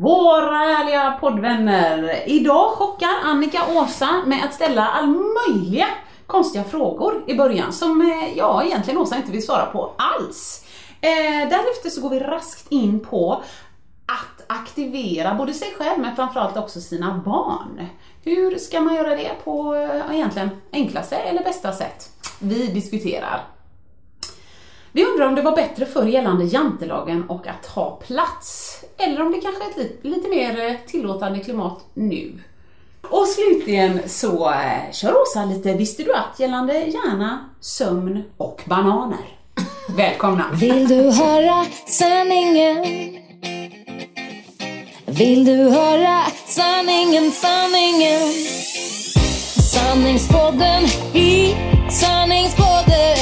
Våra härliga poddvänner! Idag chockar Annika Åsa med att ställa all möjliga konstiga frågor i början som eh, ja, egentligen Åsa inte vill svara på alls. Eh, därefter så går vi raskt in på att aktivera både sig själv men framförallt också sina barn. Hur ska man göra det på eh, egentligen enklaste eller bästa sätt? Vi diskuterar. Vi undrar om det var bättre förr gällande jantelagen och att ha plats. Eller om det kanske är ett lite, lite mer eh, tillåtande klimat nu. Och slutligen så eh, kör Åsa lite Visste du att gällande hjärna, sömn och bananer. Välkomna! Vill du höra sanningen? Vill du höra sanningen, sanningen? Sanningspodden i sanningspodden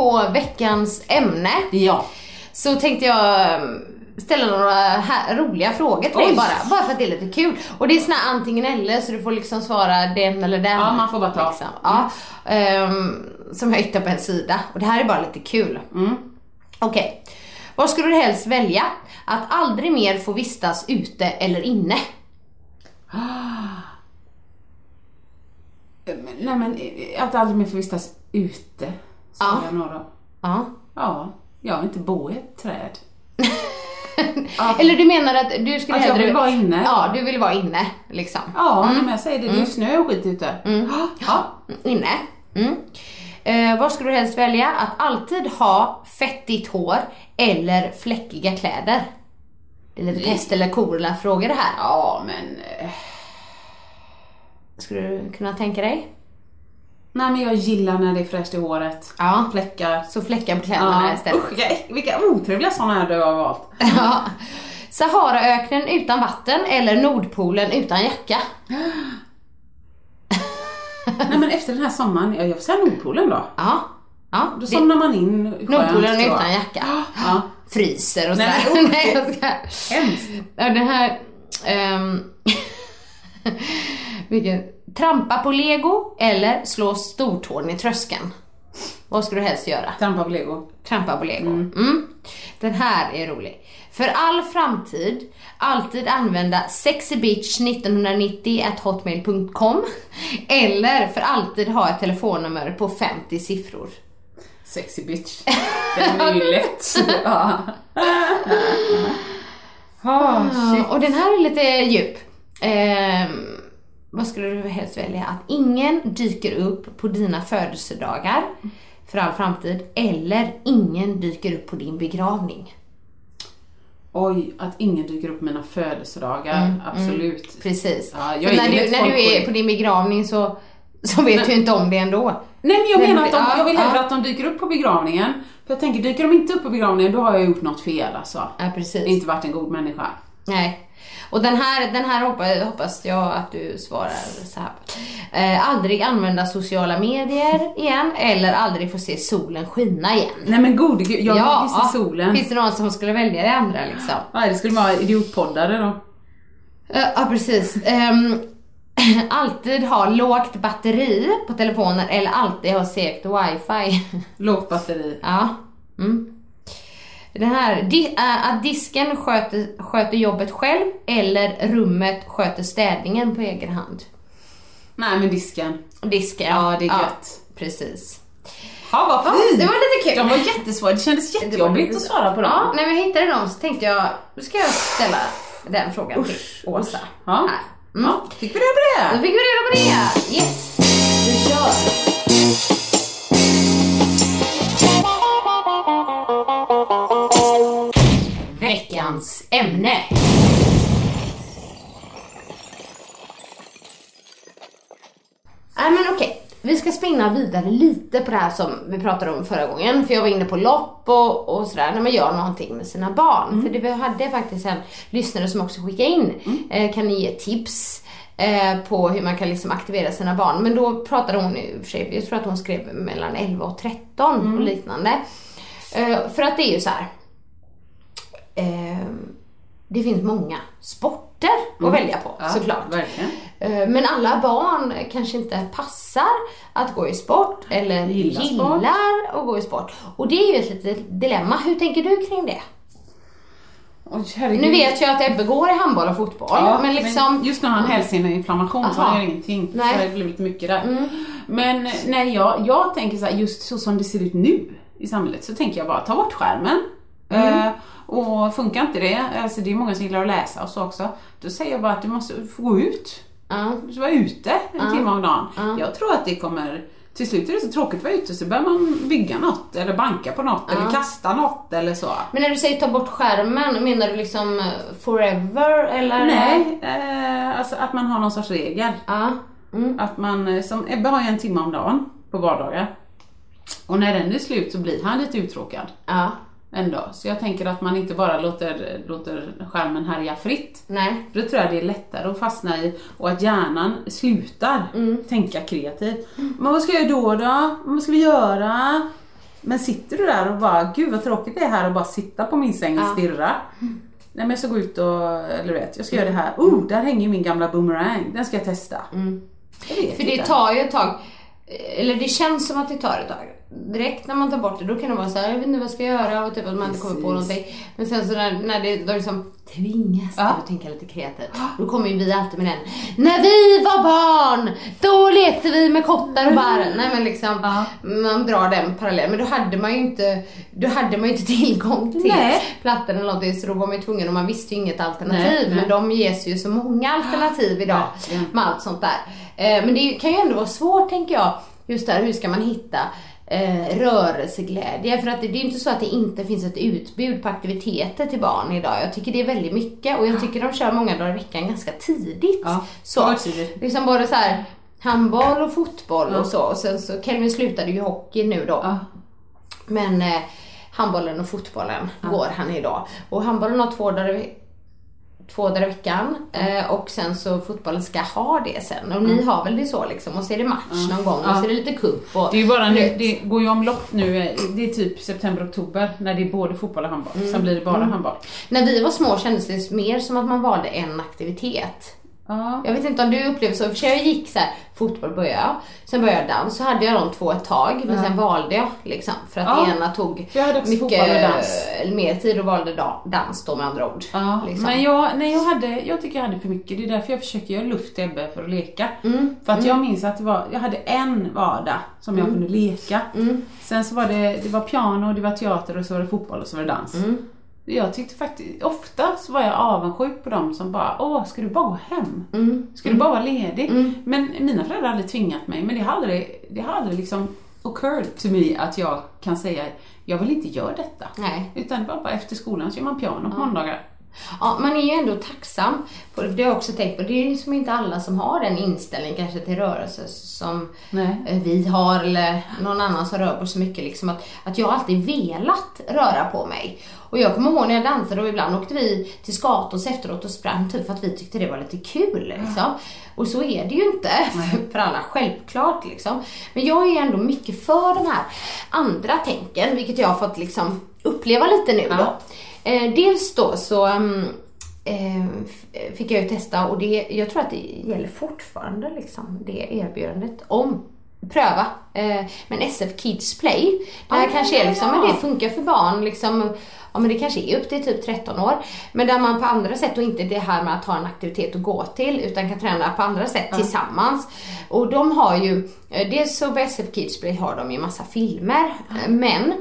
på veckans ämne Ja, så tänkte jag um, ställa några här, roliga frågor till dig Oj. bara. Bara för att det är lite kul. Och det är såna här antingen eller så du får liksom svara den eller den. Ja, man får bara ta. Liksom. Ja, ehm, som jag hittade på en sida. Och det här är bara lite kul. Mm. Okej. Vad skulle du helst välja? Att aldrig mer få vistas ute eller inne? nej men eh, att aldrig mer få vistas ute. Sa Ja. jag då. Ja. Ja, jag vill inte bo i ett träd. Eller du menar att du skulle Att jag hellre... vill vara inne. Ja, du vill vara inne liksom. Ja, nej, men jag säger det, det är ju snö och skit ute. Ja. Inne. Mm. Eh, vad skulle du helst välja? Att alltid ha fettigt hår eller fläckiga kläder? Det är lite pest eller kolera frågor det här. ja, men... eh, Skulle du kunna tänka dig? Nej men jag gillar när det är fräscht i håret. Ja. Fläckar. Så fläckar på kläderna Ja. istället. Usch, vilka, vilka otrevliga sådana här du har valt. Ja. Saharaöknen utan vatten eller Nordpolen utan jacka? Nej men efter den här sommaren, ja, jag får säga Nordpolen då. Ja. ja. Då somnar man in skönt, Nordpolen utan jacka. Ja. Fryser och Nej, sådär. oh, Nej, jag ska... Hemskt. Ja, den här... ehm, vilken... Trampa på lego eller slå stortån i tröskeln? Vad skulle du helst göra? Trampa på lego. Trampa på lego. Mm. Den här är rolig. För all framtid, alltid använda sexybitch1990 eller för alltid ha ett telefonnummer på 50 siffror. Sexy bitch. Den är ju lätt. ja. Ah, shit. Och den här är lite djup. Ehm, vad skulle du helst välja? Att ingen dyker upp på dina födelsedagar för all framtid eller ingen dyker upp på din begravning. Oj, att ingen dyker upp på mina födelsedagar. Absolut. Precis. Ja, jag när, du, när du är på din begravning så, så vet du inte om det ändå. Nej men jag Men- menar att de, ja, jag vill hellre ja. att de dyker upp på begravningen. För jag tänker, dyker de inte upp på begravningen då har jag gjort något fel alltså. Ja, precis. Inte varit en god människa. Nej. Och den här, den här hoppas, hoppas jag att du svarar så här. Eh, aldrig använda sociala medier igen eller aldrig få se solen skina igen. Nej men gode gud, jag vill se solen. Finns det någon som skulle välja det andra liksom? Nej, det skulle vara idiotpoddare då. Eh, Ja, precis. Ehm, alltid ha lågt batteri på telefonen eller alltid ha segt wifi. Lågt batteri. ja. Mm. Den här, äh, att disken sköter, sköter jobbet själv eller rummet sköter städningen på egen hand. Nej men disken. Disken, Ja, det är gött. precis. Ja vad Ja, fint! det var lite kul. De var jättesvåra, det kändes jättejobbigt att svara på dem. Ja, när vi hittade dem så tänkte jag, då ska jag ställa den frågan till Åsa. Ja. Här. Mm. Ja, fick vi reda på Då det? fick vi reda på det. Yes, vi kör. Veckans ämne. Nej men okej, vi ska spinna vidare lite på det här som vi pratade om förra gången. För jag var inne på lopp och, och sådär, när man gör någonting med sina barn. För det, vi hade faktiskt en lyssnare som också skickade in, eh, kan ni ge tips? eh, på hur man kan liksom aktivera sina barn. Men då pratade hon i och för sig, jag tror att hon skrev mellan 11 och 13 och liknande. Eh, för att det är ju så här. Eh, det finns många sporter att välja på Ja, såklart. Verkligen. Eh, Men alla barn kanske inte passar att gå i sport eller Gillar gillar, sport. att gå i sport. Och det är ju ett litet dilemma. Hur tänker du kring det? Herregud. Nu vet jag att Ebbe går i handboll och fotboll, Ja, men liksom... just nu har han hälseninflammation så Aha. han gör ingenting. Nej. Mm. Så det har blivit mycket där. Men nej, jag, jag tänker så här, just så som det ser ut nu i samhället så tänker jag bara ta bort skärmen. Mm. Eh, och funkar inte det, alltså det är många som gillar att läsa och så också, då säger jag bara att du måste gå ut. Du ska vara ute en timme om dagen. Jag tror att det kommer till slut är det så tråkigt att vara ute så börjar man bygga något eller banka på något eller kasta något eller så. Men när du säger ta bort skärmen, menar du liksom eh, forever eller? Nej, eh, alltså att man har någon sorts regel. Mm. Att man, eh, som Ebbe har ju en timme om dagen på vardagar. Och när den är slut så blir han lite uttråkad Ja. Ändå. Så jag tänker att man inte bara låter, låter skärmen härja fritt. Nej. För då tror jag det är lättare att fastna i och att hjärnan slutar tänka kreativt. Men vad ska jag då då? Vad ska vi göra? Men sitter du där och bara, gud vad tråkigt det är här och bara sitta på min säng och Ja. stirra. Nej men jag ska gå ut och, eller vet, jag ska göra det här. Oh, där hänger min gamla boomerang. Den ska jag testa. Vet För det tar ju ett tag, eller det känns som att det tar ett tag. Direkt när man tar bort det, då kan det vara så här, jag vet inte vad jag ska göra och typ att man inte kommer på någonting. Men sen så när, när det då liksom tvingas Ja. att tänka lite kreativt, då kommer ju vi alltid med den. När vi var barn, då lekte vi med kottar och barr. Nej men liksom, Ja. man drar den parallellen. Men då hade man ju inte, då hade man inte tillgång till Nej. plattan eller någonting så då var man ju tvungen och man visste ju inget alternativ. Nej. Men de ges ju så många alternativ idag Verkligen. med allt sånt där. Eh, men det kan ju ändå vara svårt tänker jag, just där hur ska man hitta eh, rörelseglädje? För att det, det är inte så att det inte finns ett utbud på aktiviteter till barn idag. Jag tycker det är väldigt mycket och jag tycker de kör många dagar i veckan ganska tidigt. Ja, så, tidigt. liksom både så här handboll och fotboll och så. Och sen så, Kelvin slutade ju hockey nu då. Ja. Men eh, handbollen och fotbollen går han idag. Och handbollen har två dagar i, två dagar i veckan eh, och sen så fotbollen ska ha det sen. Och ni har väl det så liksom och så är det match någon gång och så är det lite cup och Det är ju bara vet. det går ju omlopp nu, eh, det är typ september, oktober när det är både fotboll och handboll. Sen blir det bara handboll. När vi var små kändes det mer som att man valde en aktivitet. Ja. Jag vet inte om du upplevde så, för jag gick så här, fotboll började jag, sen började jag dans, så hade jag de två ett tag, men sen valde jag liksom, för att Ja. ena tog mycket mer tid och valde da, dans då med andra ord. Ja, liksom. men jag, nej, jag, hade, jag tycker jag hade för mycket. Det är därför jag försöker göra luft till Ebbe för att leka. Mm, För att jag minns att det var, jag hade en vardag som jag kunde leka. Mm. Sen så var det, det var piano, det var teater och så var det fotboll och så var det dans. Mm. Jag tyckte faktiskt, ofta så var jag avundsjuk på dem som bara, åh, ska du bara gå hem? Mm. Ska du bara vara ledig? Men mina föräldrar har aldrig tvingat mig, men det har aldrig, det har aldrig liksom occurred to me att jag kan säga, jag vill inte göra detta. Nej. Utan det var bara efter skolan så gör man piano på måndagar. Ja, man är ju ändå tacksam. På, det har jag också tänkt på. Det är ju som inte alla som har den inställningen kanske till rörelse som Nej. eh, vi har eller någon annan som rör på så mycket. Liksom att, att jag alltid velat röra på mig. Och jag kommer ihåg när jag dansade och ibland åkte vi till Skatås efteråt och sprang typ för att vi tyckte det var lite kul. Liksom. Och så är det ju inte för alla, självklart. Liksom. Men jag är ändå mycket för de här andra tänken, vilket jag har fått liksom uppleva lite nu då. Eh, dels då så, um, eh, fick jag ju testa och det, jag tror att det gäller fortfarande liksom, det erbjudandet. Om pröva. Eh, men SF Kids Play, det här Ah, kanske är liksom, men det funkar för barn liksom, ja men det kanske är upp till typ 13 år. Men där man på andra sätt och inte det här med att ha en aktivitet att gå till utan kan träna på andra sätt tillsammans. Och de har ju, eh, dels så på SF Kids Play har de ju massa filmer, eh, men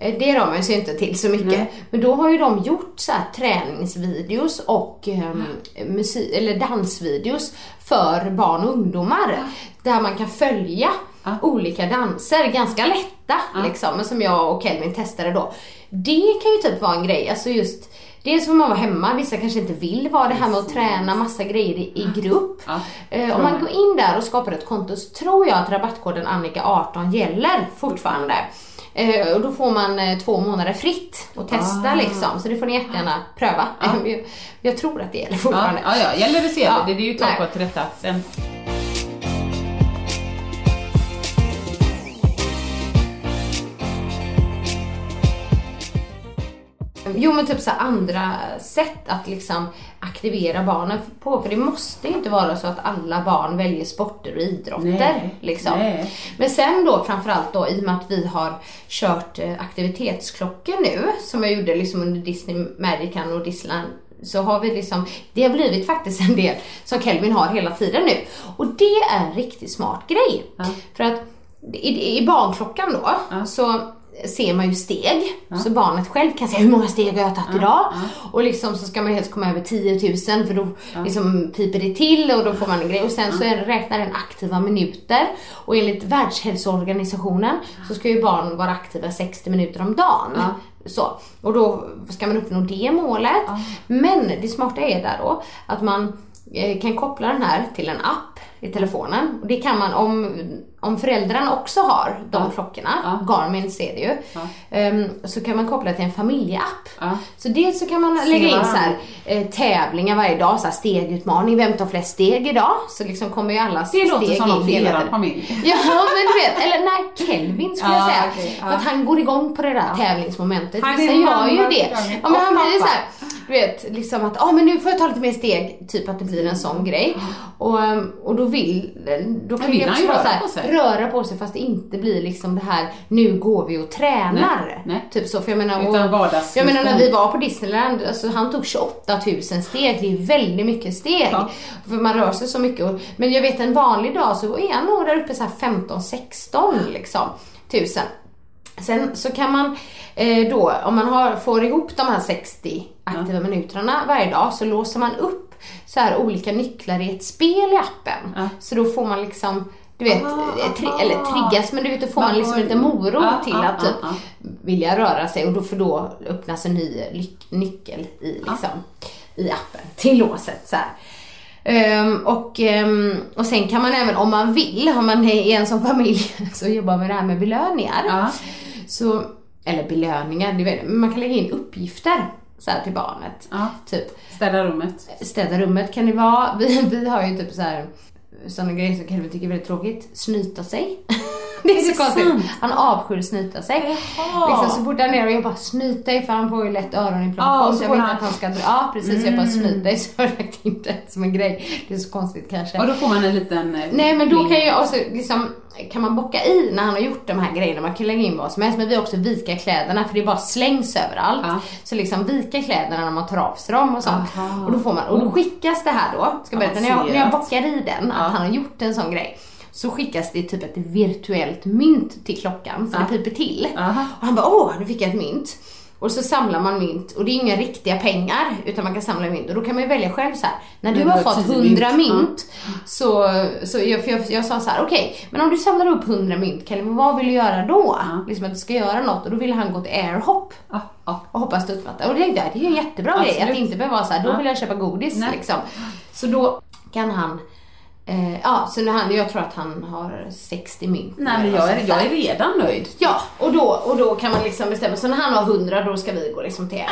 det rör man sig inte till så mycket. Nej. Men då har ju de gjort så här träningsvideos och um, musik, eller dansvideos för barn och ungdomar. Där man kan följa Ja. olika danser, ganska lätta liksom, som jag och Kelvin testade då. Det kan ju typ vara en grej, alltså just Dels får man vara hemma, vissa kanske inte vill vara det här med att träna massa grejer i, i grupp. Ja, Eh, om man går in där och skapar ett konto så tror jag att rabattkoden Annika18 gäller fortfarande. Eh, och då får man eh, två månader fritt att testa Ah. liksom, så det får ni jättegärna pröva. jag, jag tror att det gäller fortfarande. ja, ja, gäller det så gäller det. Det är ju ett tag på att rätta sen. Jo men typ så andra sätt att liksom aktivera barnen på. För det måste inte vara så att alla barn väljer sporter och idrotter. Nej, liksom. nej. Men sen då framförallt då i och med att vi har kört eh, aktivitetsklockor nu som jag gjorde liksom under Disney Magican och Disneyland så har vi liksom, det har blivit faktiskt en del som Kelvin har hela tiden nu. Och det är en riktigt smart grej. För att i, i barnklockan då så ser man ju steg. Så barnet själv kan se hur många steg har jag tagit idag. Och liksom så ska man helst komma över 10 000 för då liksom piper det till och då får man en grej. Och sen så räknar den aktiva minuter. Och enligt Världshälsoorganisationen så ska ju barn vara aktiva 60 minuter om dagen. Så. Och då ska man uppnå det målet. Men det smarta är där då att man eh, kan koppla den här till en app i telefonen. Och det kan man om, om föräldrarna också har de klockorna, Garmin ser det ju, ehm, så kan man koppla till en familjeapp. Ja. Så dels så kan man lägga in så här, eh, tävlingar varje dag, så här stegutmaning, vem tar flest steg idag? Så liksom kommer ju alla Det steg låter som något hela er familj. Ja men du vet, eller när Kelvin skulle jag Ja, säga. ja. För att han går igång på det där tävlingsmomentet. Han Vissa gör ju det. Ja men han blir pappa. såhär, du vet, liksom att ah, men nu får jag ta lite mer steg, typ att det blir en sån grej. Och, ehm, och då vill, då kan vill det han också ju röra på sig. Röra på sig fast det inte blir liksom det här, nu går vi och tränar. Nej, nej. Typ så, för jag menar, och, jag menar när vi var på Disneyland, alltså han tog 28 000 steg, det är väldigt mycket steg. Ja. För man rör sig så mycket. Och, men jag vet en vanlig dag så är han nog där uppe så här 15-16 liksom, tusen. Sen så kan man eh, då, om man har, får ihop de här 60 aktiva minuterna varje dag så låser man upp så här olika nycklar i ett spel i appen. Ja. Så då får man liksom du vet, Ah, eh, tri- ah. eller triggas, men du vet, då får man liksom lite morot Ja, till att typ ja. vilja röra sig och då för då öppnas en ny nyckel i, liksom, i appen till låset. Så. Ehm, och, ehm, och sen kan man även om man vill, om man är en sån familj så jobbar med det här med belöningar. Så, eller belöningar, vet, man kan lägga in uppgifter så till barnet. Typ Städa rummet. städa rummet kan det vara. Vi, vi har ju typ så här sådana grejer som Kelvin tycker är väldigt tråkigt. Snyta sig. Det är så konstigt. sant? Han avskyr att snyta sig. Liksom, så fort han är och jobbar, snyt dig för han får ju lätt. Ja, och så jag vet han- att han ska dra. Ja precis, jag bara snyt dig så har jag lagt in det som en grej. Det är så konstigt kanske. Och då får man en liten... eh, Nej men då kan jag också liksom, kan man bocka i när han har gjort de här grejerna, man kan lägga in vad som helst men vi också vika kläderna för det bara slängs överallt. Ja. Så liksom vika kläderna när man tar av sig dem och sånt. Aha. Och då får man, och då skickas det här då, ska jag berätta, när jag, när jag bockar i den, att han har gjort en sån grej. Så skickas det typ ett virtuellt mynt till klockan så det piper till. Aha. Och han bara åh, nu fick jag ett mynt. Och så samlar man mynt och det är inga riktiga pengar utan man kan samla mynt och då kan man ju välja själv så här. När du har fått 10 100 mynt, mynt, så, så jag, för jag, jag sa så här: okej, men om du samlar upp 100 mynt Kalle, vad vill du göra då? Liksom att du ska göra något och då ville han gå till airhop Ja, ja. och hoppa studsmatta. Och det tänkte jag, det är ju en jättebra grej Absolut. att inte behöva vara så här, då Ja. vill jag köpa godis liksom. Så då kan han Eh, ja, så nu han, jag tror att han har 60 mynt. Nej men jag är, jag är redan nöjd. Ja, och då, och då kan man liksom bestämma. Så när han har 100 då ska vi gå liksom till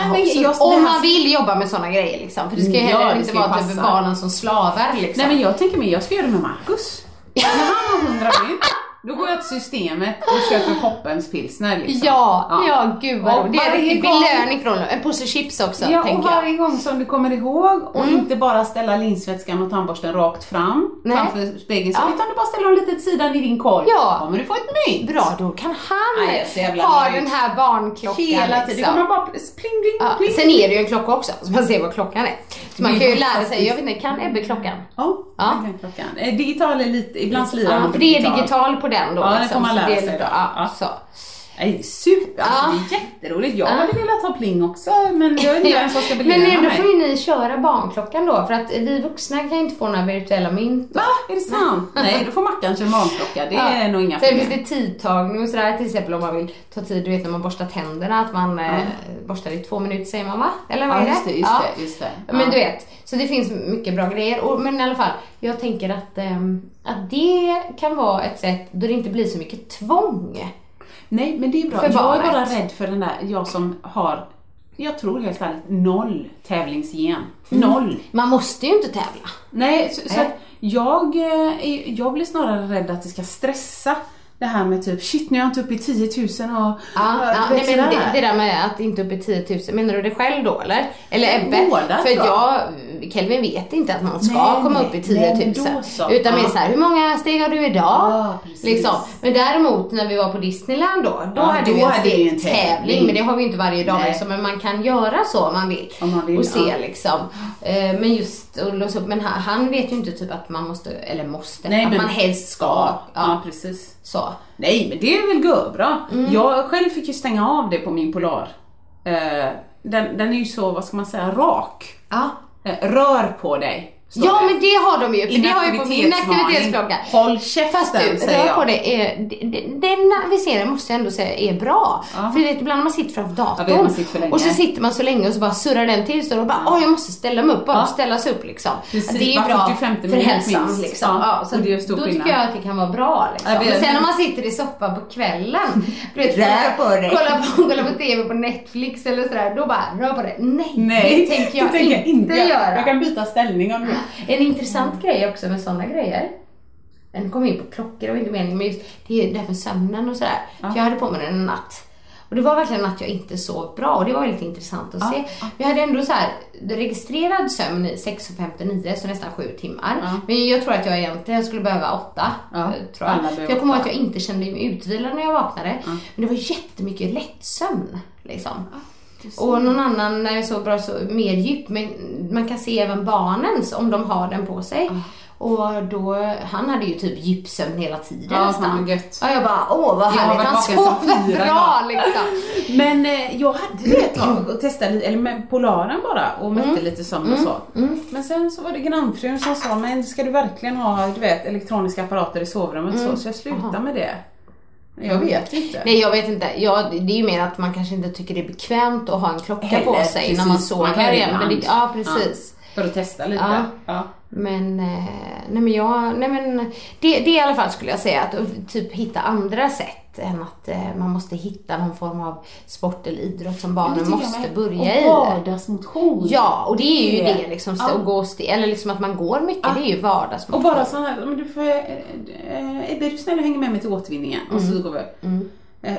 just det Om man vill jobba med såna grejer liksom. För det ska ju Ja, heller det inte vara typ barnen som slavar liksom. Nej men jag tänker mig, jag ska göra det med Marcus. När han har 100 mynt, Då går jag till systemet och köper Poppens pilsner liksom. Ja, ja, gud vad Och roligt. Det är varje riktig gång- belöning från. En påse chips också, Ja, och tänker jag. varje gång som du kommer ihåg och inte bara ställa linsvätskan och tandborsten rakt fram Nej. framför spegeln, Ja. utan du bara ställer dem lite åt sidan i din korg. Ja. kommer du få ett mynt. Bra, då kan han Nej, ha nöjd. den här barnklockan. Hela tiden. Det liksom. kommer bara pling, pling, Ja, pling. sen är det ju en klocka också, så man ser vad klockan är. Så man Det kan ju lära sig, jag vet inte, kan Ebbe klockan? Ja, Ja. kan klockan. Eh, Digital är lite, ibland slirar Ja, för det är digital på den då. Ja, det liksom, får man så lära det är sig då. Ja, Ja. så. Nej, super, alltså Ja. det är jätteroligt. Jag Ja. hade velat ha pling också, men jag vet inte vem som ska belöna Men ändå mig. får ju ni köra barnklockan då, för att vi vuxna kan ju inte få några virtuella mynt. Va? Är det sant? Nej, då får Mackan köra barnklocka. Det är nog inga Sen problem. finns det tidtagning och sådär, till exempel om man vill ta tid, du vet när man borstar tänderna, att man eh, borstar i två minuter säger man va? Eller vad Ja, är det? just det, just Ja. det, just det. Men Ja. du vet, så det finns mycket bra grejer. Och, men i alla fall, jag tänker att, ehm, att det kan vara ett sätt då det inte blir så mycket tvång. Nej, men det är bra. För jag är bara rädd för den där, jag som har, jag tror helt ärligt, noll tävlingsgen. Mm. Noll. Man måste ju inte tävla. Nej, så, så jag, eh, jag blir snarare rädd att det ska stressa det här med typ, shit nu är jag inte uppe i 10 000 och... Ja, ja, nej, men det, det där med att inte upp i 10 000, menar du det själv då eller? Eller Ebbe? Båda, För jag. Kelvin vet inte att man ska Nej, komma upp i 10 Nej, 000. men då så. Utan mer Ja. såhär, hur många steg har du idag? Ja, liksom. Men däremot när vi var på Disneyland då, då Ja, hade då vi en stegtävling. tävling. Men det har vi inte varje dag liksom, men man kan göra så om man vill. Om man vill, och se liksom. Eh, Men just att låsa upp, men han, vet ju inte typ att man måste, eller måste, Nej, att men- man helst ska. Ja, precis. Så. Nej, men det är väl bra. Mm. Jag själv fick ju stänga av det på min Polar. Eh, den, den är ju så, vad ska man säga, rak. Ja. Eh, rör på dig. Ja men det har de ju, för det har jag på min Inaktivitetsvarning. aktivitetsklocka. Håll käften Fast du, säger jag. på det är, den aviseringen måste jag ändå säga är bra. Ja. För du vet ibland när man sitter framför datorn vet, och så sitter man så länge och så bara surrar den till så då bara åh jag måste ställa mig upp bara Ja. och ställa sig upp liksom. Precis, det är bra 45 för hälsan minst. liksom. Ja, så och det gör stor då skillnad. tycker jag att det kan vara bra liksom. Men sen när man sitter i soffan på kvällen, du vet, Rör på dig. kolla på, TV på Netflix eller sådär, då bara rör på det. Nej, Nej, det tänker jag, det tänker jag inte göra. Jag kan byta ställning om du. En intressant grej också med sådana grejer. Den kom in på klockor, var inte meningen, men just det, är det här med sömnen och sådär. För jag hade på mig den en natt. Och det var verkligen en natt jag inte sov bra och det var väldigt intressant att se. Jag hade ändå så här registrerad sömn i 6.59, så nästan 7 timmar. Men jag tror att jag egentligen skulle behöva 8. Ja, Tror jag. För jag kommer ihåg att jag inte kände mig utvilad när jag vaknade. Men det var jättemycket lättsömn. Liksom. Och någon annan när jag sov bra så mer djup, men man kan se även barnens om de har den på sig. Och då, han hade ju typ djupsömn hela tiden Ja, nästan. gött. Ja, jag bara, åh vad härligt, han sover bra liksom. Men eh, jag hade det ett tag och testade lite, eller med Polaren bara och mätte Mm. lite sömn och så. Men sen så var det grannfrun som sa, men ska du verkligen ha du vet, elektroniska apparater i sovrummet så? Så jag slutade med det. Jag vet inte. Mm. Nej jag vet inte, ja, det är ju mer att man kanske inte tycker det är bekvämt att ha en klocka på Heller, sig precis. när man Man sover kan igen. Det, ibland. ja precis. För att testa lite. Ja. Ja. Men, eh, nej men jag, nej men det, det i alla fall skulle jag säga att typ hitta andra sätt än att eh, man måste hitta någon form av sport eller idrott som barnen jag måste med. börja i. Och vardagsmotion. Ja, och det är ju Det. det liksom, Ja. att gå ste- eller liksom att man går mycket, Ja. det är ju vardagsmotion. Och bara sån här, men du får, eh, eh, är du snäll och hänger med mig till återvinningen? Och Mm. så går vi. Eh,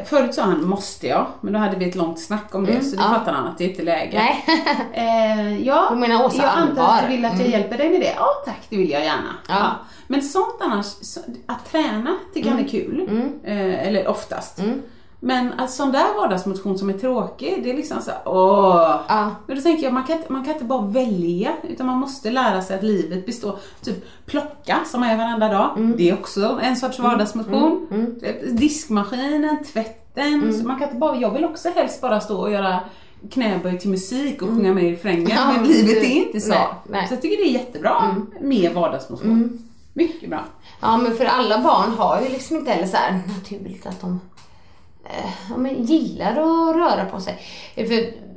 Förut sa han måste jag, men då hade vi ett långt snack om det så det Mm, ja. fattade han att det är inte läge. Nej. Eh, ja, Du menar Åsa jag antar att du vill att jag hjälper dig med det. Ja tack, det vill jag gärna. Ja. Men sånt annars, så, att träna tycker han är kul. Eh, eller oftast. Men alltså, sån där vardagsmotion som är tråkig, det är liksom så här, åh. Ja. Men då tänker jag, man kan, inte, man kan inte bara välja, utan man måste lära sig att livet består, typ plocka som gör varenda dag, det är också en sorts vardagsmotion. Diskmaskinen, tvätten, så man kan inte bara, jag vill också helst bara stå och göra knäböj till musik och sjunga med i refrängen, Ja, men livet är inte så. nej, nej. Så jag tycker det är jättebra med vardagsmotion. Mycket bra. Ja men för alla barn har ju liksom inte heller så naturligt att de eh, ja, men gillar att röra på sig. För,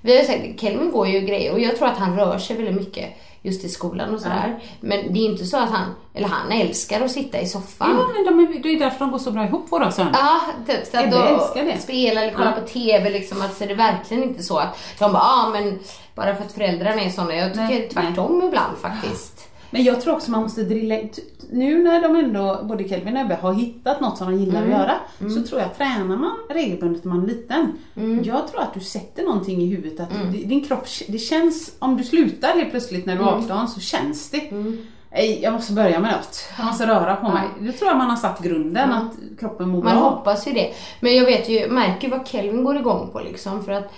vi har ju sagt, Kelvin går ju grejer och jag tror att han rör sig väldigt mycket just i skolan och sådär. Men det är inte så att han, eller han älskar att sitta i soffan. Ja, men de är, det är därför de går så bra ihop våra söner. Ja, typ så att då spela eller kolla Ja. på TV liksom. Alltså det är verkligen inte så att de bara, ja ah, men bara för att föräldrarna är såna. Jag tycker Nej, tvärtom ibland faktiskt. Men jag tror också man måste drilla Nu när de ändå, både Kelvin och Ebbe har hittat något som de gillar Mm. att göra. Så tror jag, tränar man regelbundet när man är liten. Jag tror att du sätter någonting i huvudet att Mm. di- din kropp, det känns, om du slutar helt plötsligt när du är Mm. 18 så känns det. Nej, jag måste börja med något. Jag måste röra på mig. Det tror jag man har satt grunden, att kroppen mår Man bra. hoppas ju det. Men jag vet ju, märker vad Kelvin går igång på liksom. För att,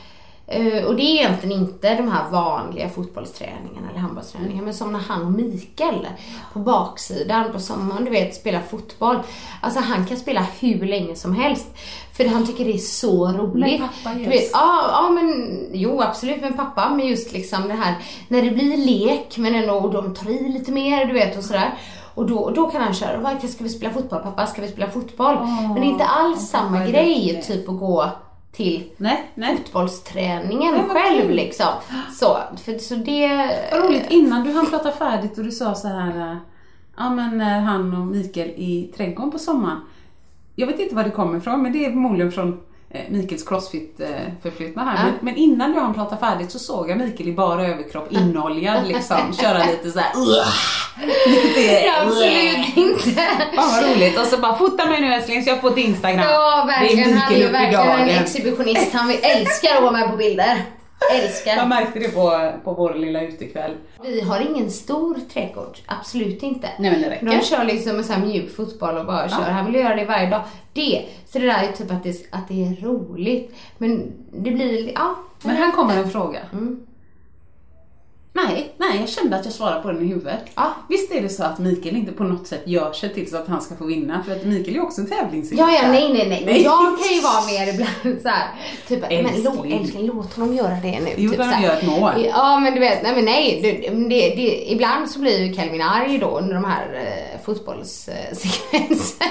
och det är egentligen inte de här vanliga fotbollsträningarna eller handbollsträningarna. Men som när han och Mikael på baksidan på sommaren, du vet, spelar fotboll. Alltså han kan spela hur länge som helst. För han tycker det är så roligt. Men pappa du just. vet, ja, ja men jo absolut med pappa. Men just liksom det här när det blir lek men ändå och de tar i lite mer du vet och sådär. Och då, då kan han köra, "Vad, ska vi spela fotboll pappa? Ska vi spela fotboll? men det är inte alls samma grej typ att gå till Nej, nej. fotbollsträningen Nej, själv kul. liksom. Så, för, så det... Vad roligt, innan du hann prata färdigt och du sa så här, eh, ja men när han och Mikael i trädgården på sommaren. Jag vet inte var det kommer ifrån, men det är förmodligen från eh, Mikaels crossfit-förflyttna här. Ja. Men, men innan du hann prata färdigt så såg jag Mikael i bara överkropp, inoljad liksom, köra lite så här. lite, Absolut inte. Fan vad roligt. Och så bara, fota mig nu älskling så jag får ett Instagram. Ja, verkligen. Det är Han är ju Mikael verkligen en exhibitionist. Han älskar att vara med på bilder. Älskar. Jag märkte det på, på vår lilla utekväll. Vi har ingen stor trädgård, absolut inte. Nej, men det räcker. De kör liksom en sån här mjuk fotboll och bara kör. Han vill göra det varje dag. Det, så det där är typ att det, att det är roligt. Men det blir, ja. Men här kommer en fråga. Mm. Nej, nej, jag kände att jag svarade på den i huvudet. Ja. Visst är det så att Mikael inte på något sätt gör sig till så att han ska få vinna? För att Mikael är ju också en Ja, tävlingsinriktad. ja, nej, nej, nej. Nej. Jag kan ju vara mer ibland så här. Typ, men lå, Älskling. älskling, låt honom göra det nu. Jo, typ, här. gör ett mål. Ja, men du vet, nej men nej. Det, det, det, ibland så blir ju Kelvin arg då under de här eh, fotbollssekvenserna.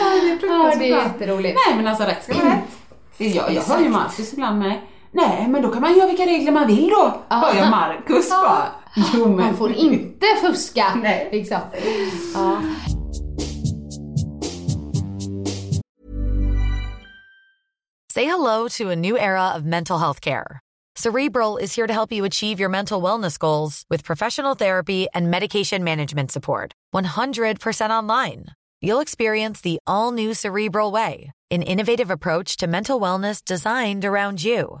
Ja, det är Ja, det är jätteroligt. Nej, men alltså rätt ska vara rätt. Jag, jag hör ju Marcus ibland med. Nej, men då kan man göra vilka regler man vill då. Hör jag Marcus bara. Jo, men. Man får inte fuska. Nej. Liksom. Ja. Say hello to a new era of mental health care. Cerebral is here to help you achieve your mental wellness goals with professional therapy and medication management support. 100% online. You'll experience the all new Cerebral Way, an innovative approach to mental wellness designed around you.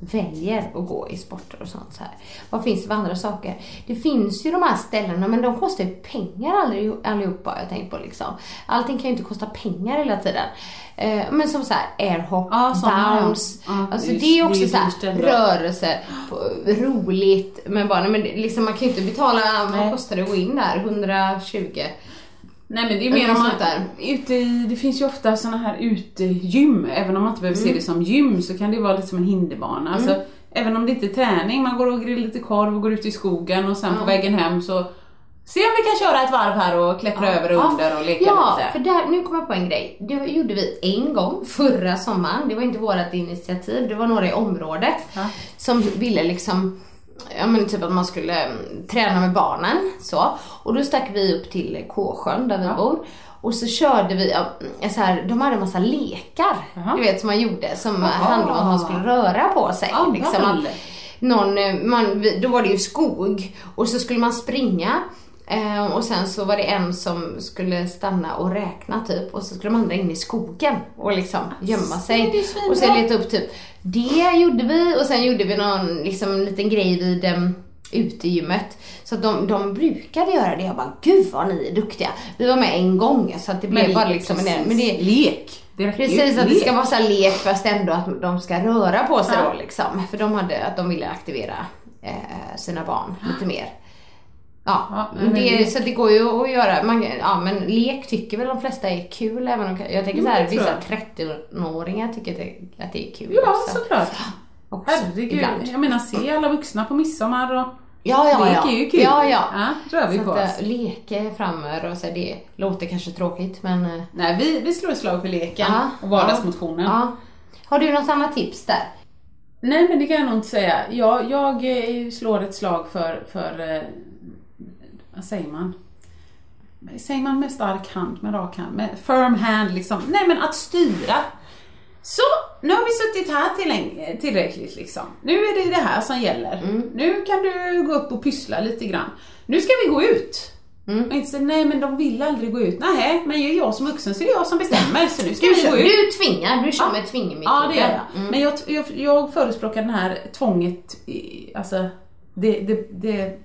väljer att gå i sporter och sånt så här. Vad finns det för andra saker? Det finns ju de här ställena men de kostar ju pengar allihop- allihopa jag tänkt på liksom. Allting kan ju inte kosta pengar hela tiden. Eh, men som så här airhop, Ja, bounce. Ja, alltså just- det är också det är så här dyrt ändå. rörelse, på- roligt. Men bara, nej, men liksom, man kan ju inte betala, vad kostar det att gå in där? 120? Nej men det är mer om man, ute i, det finns ju ofta såna här utegym, även om man inte behöver Mm. se det som gym så kan det vara lite som en hinderbana. Alltså, även om det inte är träning, man går och grillar lite korv och går ut i skogen och sen på vägen hem så Se om vi kan köra ett varv här och klättra över och under och leka ja, lite. för där, nu kommer jag på en grej. Det gjorde vi en gång förra sommaren. Det var inte vårt initiativ, det var några i området som ville liksom ja men typ att man skulle mm, träna med barnen så. Och då stack vi upp till Kåsjön där vi bor. Och så körde vi, ja, mm, så här, de hade en massa lekar, Jaha. du vet som man gjorde som Jaha. handlade om att man skulle röra på sig. Ja, liksom, att någon, eh, man, då var det ju skog och så skulle man springa eh, och sen så var det en som skulle stanna och räkna typ och så skulle de andra in i skogen och liksom gömma sig. Och så leta upp typ, det gjorde vi och sen gjorde vi någon liksom liten grej vid um, utegymmet. Så de, de brukade göra det. Jag bara, gud vad ni är duktiga. Vi var med en gång så att det blev bara liksom en precis. men det, Lek. Det. Precis, att det ska vara så här lek fast ändå att de ska röra på sig Ja. då liksom. För de hade, att de ville aktivera eh, sina barn lite mer. Ja, Ja, men det, så det går ju att göra. Man, ja men lek tycker väl de flesta är kul även om, jag tänker Jo, så här, det tror vissa 30-åringar tycker att det, att det är kul Ja, också. såklart. också Herregud. ibland. Jag menar, se alla vuxna på midsommar och Ja, ja, lek ja. är ju kul. Ja, ja. ja rör vi Så på att, oss. äh, leka framöver och så, det låter kanske tråkigt men... äh, Nej, vi, vi slår ett slag för leken ja, och vardagsmotionen. Ja. Har du något annat tips där? Nej, men det kan jag nog inte säga. Jag, jag eh, slår ett slag för, för eh, vad säger man? Säger man med stark hand, med rak hand, med firm hand liksom? Nej, men att styra. Så, nu har vi suttit här till, tillräckligt liksom. Nu är det det här som gäller. Nu kan du gå upp och pyssla lite grann. Nu ska vi gå ut. Och inte säga, nej men de vill aldrig gå ut. Nej, men är jag som vuxen så är det jag som bestämmer. Så nu ska Du, vi gå ut. du tvingar, du kör Ja. med tvingmetoden. Ja, det gör jag. Men jag, jag, jag förespråkar det här tvånget, alltså det, det, det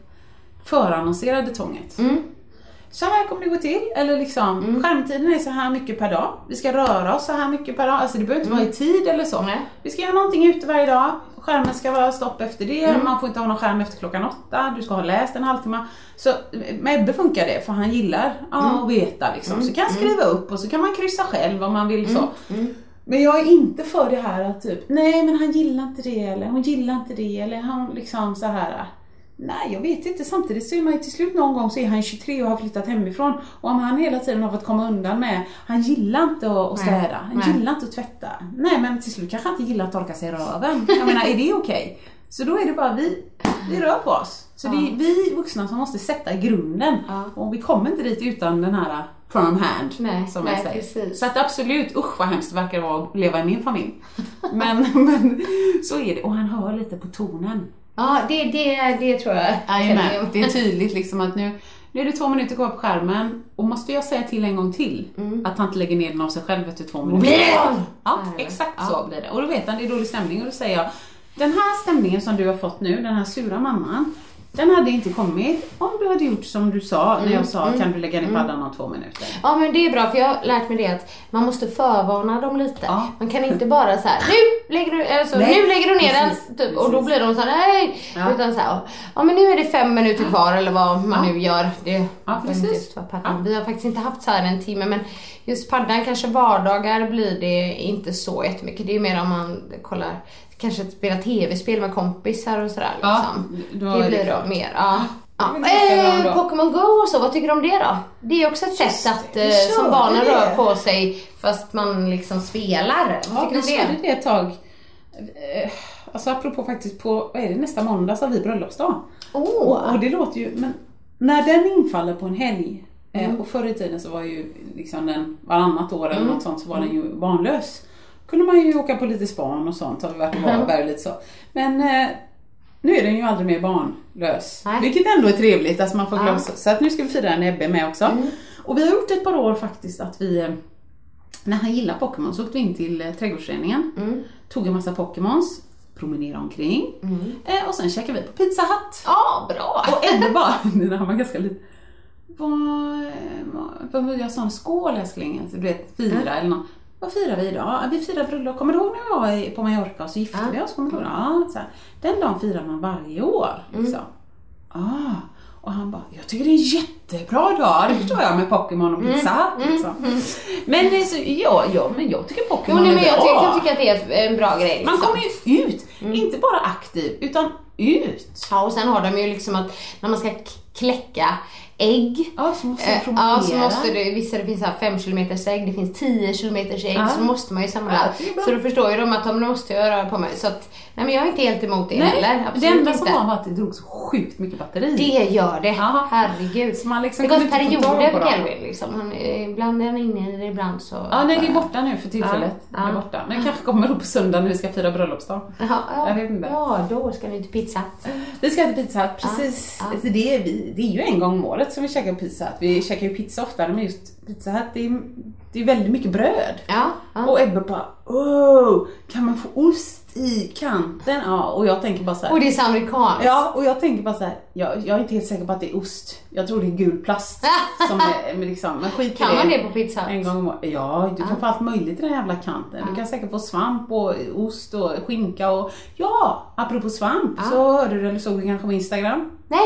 förannonserade tvånget. Mm. Så här kommer det gå till, eller liksom skärmtiden är så här mycket per dag. Vi ska röra oss så här mycket per dag. Alltså det behöver inte vara i tid eller så. Mm. Nej. Vi ska göra någonting ute varje dag. Skärmen ska vara stopp efter det. Mm. Man får inte ha någon skärm efter klockan åtta. Du ska ha läst en halvtimme. Så med Ebbe funkar det för han gillar ja, Mm. att veta liksom. Så kan jag skriva upp och så kan man kryssa själv om man vill så. Mm. Men jag är inte för det här att typ, nej men han gillar inte det eller hon gillar inte det eller han liksom så här. Nej jag vet inte, samtidigt så är man ju till slut någon gång så är han 23 och har flyttat hemifrån och om han hela tiden har fått komma undan med, han gillar inte att, Nej, städa, han nej. gillar inte att tvätta. Nej men till slut kanske han inte gillar att torka sig i röven. Jag menar är det okej? Så då är det bara vi, vi rör på oss. Så det är vi vuxna som måste sätta grunden Ja. och vi kommer inte dit utan den här firm hand Nej, som jag säger. precis. Så att absolut, usch vad hemskt det verkar vara att leva i min familj. Men, men så är det, och han hör lite på tonen. Ja, det, det, det tror jag. Jajamän, det är tydligt liksom att nu, nu är det två minuter kvar på skärmen och måste jag säga till en gång till att han inte lägger ner den av sig själv efter två minuter. det! Ja, exakt Ja. så blir det. Och då vet han det är dålig stämning och då säger jag den här stämningen som du har fått nu, den här sura mamman, den hade inte kommit om du hade gjort som du sa när jag sa kan du lägga ner paddan om två minuter. Ja men det är bra för jag har lärt mig det att man måste förvarna dem lite. Ja. Man kan inte bara så här: nu lägger du, alltså, Nej, nu lägger du ner precis, den typ, och då blir de så här, nej. Ja. Utan så här, ja men nu är det fem minuter kvar eller vad man Ja. nu gör. Det, Ja, precis. paddan. Vi har faktiskt inte haft så här en timme men just paddan kanske vardagar blir det inte så jättemycket. Det är mer om man kollar, kanske spelar tv-spel med kompisar och sådär Ja, liksom. då det blir då mer, ja. Ja. Eh. Pokémon Go och så, vad tycker du om det då? Det är också ett sätt att eh, som barnen det. rör på sig fast man liksom spelar. Vad Ja, tycker du om det? det ett tag. Eh, Alltså apropå faktiskt på, vad är det, nästa måndag så har vi bröllopsdag. Och, Åh! och det låter ju, men när den infaller på en helg, Mm. eh, och förr i tiden så var ju liksom den varannat år eller Mm. något sånt så var den ju barnlös. Kunde man ju åka på lite span och sånt, har vi varit i Varberg och lite så. Men eh, nu är den ju aldrig mer barnlös. Nej. Vilket ändå är trevligt, alltså man får Ja. glömma så. Så att nu ska vi fira Ebbe med också. Och vi har gjort ett par år faktiskt att vi eh, när han gillar Pokémon så åkte vi in till eh, trädgårdsföreningen, Mm. tog en massa Pokémons, promenerade omkring eh, och sen käkade vi på Pizza Hut. Ja, bra! Och Ebbe bara, när han var ganska liten, vad, vad, vad jag sa en skål älskling, alltså, du vet fira eller något. Vad firar vi idag? Vi firar bröllop. Kommer du ihåg när vi var på Mallorca och så gifte Ja. vi oss? Kommer du ihåg? Ja, så här. Den dagen firar man varje år. Liksom. Ah. Och han bara, jag tycker det är en jättebra dag, det förstår jag med Pokémon och Pizza Hut. Liksom. Men, eh, så, ja, ja, men jag tycker Jo, Pokémon är men jag bra. ty- kan tycka att det är en bra grej. Man liksom. kommer ju ut, inte bara aktiv, utan ut. Ja, och sen har de ju liksom att när man ska kläcka ägg. Ja, så måste du Eh, promenera. Ja, så måste det, vissa det finns så här 5 km ägg, det finns 10 km ägg, Ja. så måste man ju samla. Ja, så då förstår ju de att de måste jag röra på mig. Så att, nej men jag är inte helt emot det heller. Nej, Absolut det enda inte. som var var att det drog så sjukt mycket batteri. Det gör det. Ja. Herregud. Så man liksom det går perioder på för. Kelvin liksom. Han, är- ibland är han inne i det, ibland så... Ja, nej det är borta nu för tillfället. Ja, ja. borta. Men kanske kommer då på söndag när vi ska fira bröllopsdag. Ja. Jag vet inte. ja, då ska ni till Pizza Hut. Vi ska äta pizza Hut, precis. Ja, ja. Alltså det, är vi, det är ju en gång om året som vi käkar pizza Hut. Vi käkar ju pizza oftare men just pizza Hut, det är, det är väldigt mycket bröd. Ja, ja. Och Ebbe bara oh, kan man få ost i kanten? Ja, och jag tänker bara så här. Och det är så amerikanskt. Ja, och jag tänker bara så här, jag, jag är inte helt säker på att det är ost. Jag tror det är gul plast. som är, men liksom, men skit Kan man det på Pizza Hut? En gång om året. Ja, du kan få allt möjligt i den jävla kanten. Du kan säkert få svamp och ost och skinka och ja, apropå svamp så hörde du eller såg du kanske på Instagram? Nej,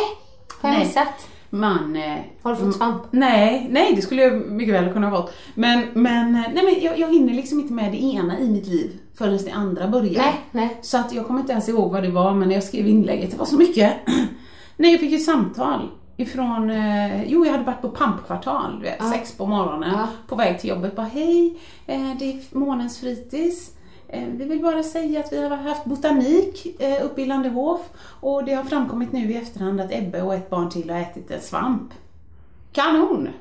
har jag Nej. missat. Man... Eh, Har du fått svamp? Nej, nej det skulle jag mycket väl kunna ha fått. Men, men, eh, nej, men jag, jag hinner liksom inte med det ena i mitt liv förrän det andra börjar. Nej, nej. Så att jag kommer inte ens ihåg vad det var, men när jag skrev inlägget, det var så mycket. nej, jag fick ett samtal ifrån, eh, jo jag hade varit på pampkvartal, du vet, sex på morgonen, Ja. på väg till jobbet. Bara hej, eh, det är månens fritids. Eh, Vi vill bara säga att vi har haft botanik eh, uppe i Landehof och det har framkommit nu i efterhand att Ebbe och ett barn till har ätit en svamp. Kanon!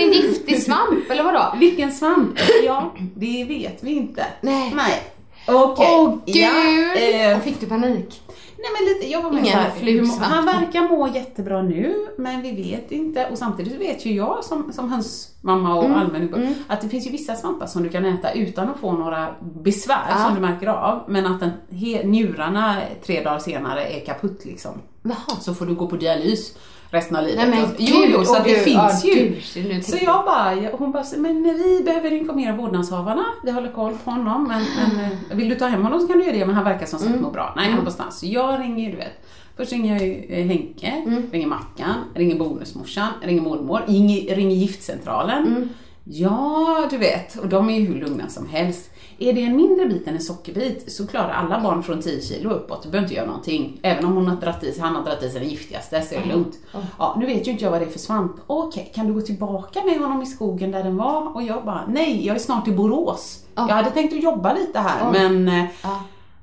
En giftig svamp, eller vadå? Vilken svamp? Ja, det vet vi inte. Nej. Nej. Okej. Åh gud! Ja, eh, Och fick du panik? Nej men lite, jag var med Ingen flugsvamp. Han verkar må jättebra nu, men vi vet inte. Och samtidigt vet ju jag som, som hönsmamma och Mm, allmän att det finns ju vissa svampar som du kan äta utan att få några besvär Ja. som du märker av. Men att den, he, njurarna tre dagar senare är kaputt liksom. Jaha. Så får du gå på dialys resten av livet. Nej men jo, jo, så det gud, finns ja, ju. nu Så jag bara, hon bara, men vi behöver informera vårdnadshavarna, vi håller koll på honom, men, men eh, vill du ta hem honom så kan du göra det, men han verkar som sagt Mm. må bra. Nej, han är på. Så jag ringer du vet, först ringer jag ju eh, Henke, Mm. ringer Mackan, ringer bonusmorsan, ringer mormor, ringer, ringer giftcentralen. Mm. Ja, du vet, och de är ju hur lugna som helst. Är det en mindre bit än en sockerbit så klarar alla barn från 10 kilo uppåt, du behöver inte göra någonting. Även om hon har dratt i, han har dragit i sig den giftigaste så är det lugnt. Ja, nu vet ju inte jag vad det är för svamp. Okej, kan du gå tillbaka med honom i skogen där den var? Och jag bara, nej, jag är snart i Borås. Jag hade tänkt att jobba lite här, men eh.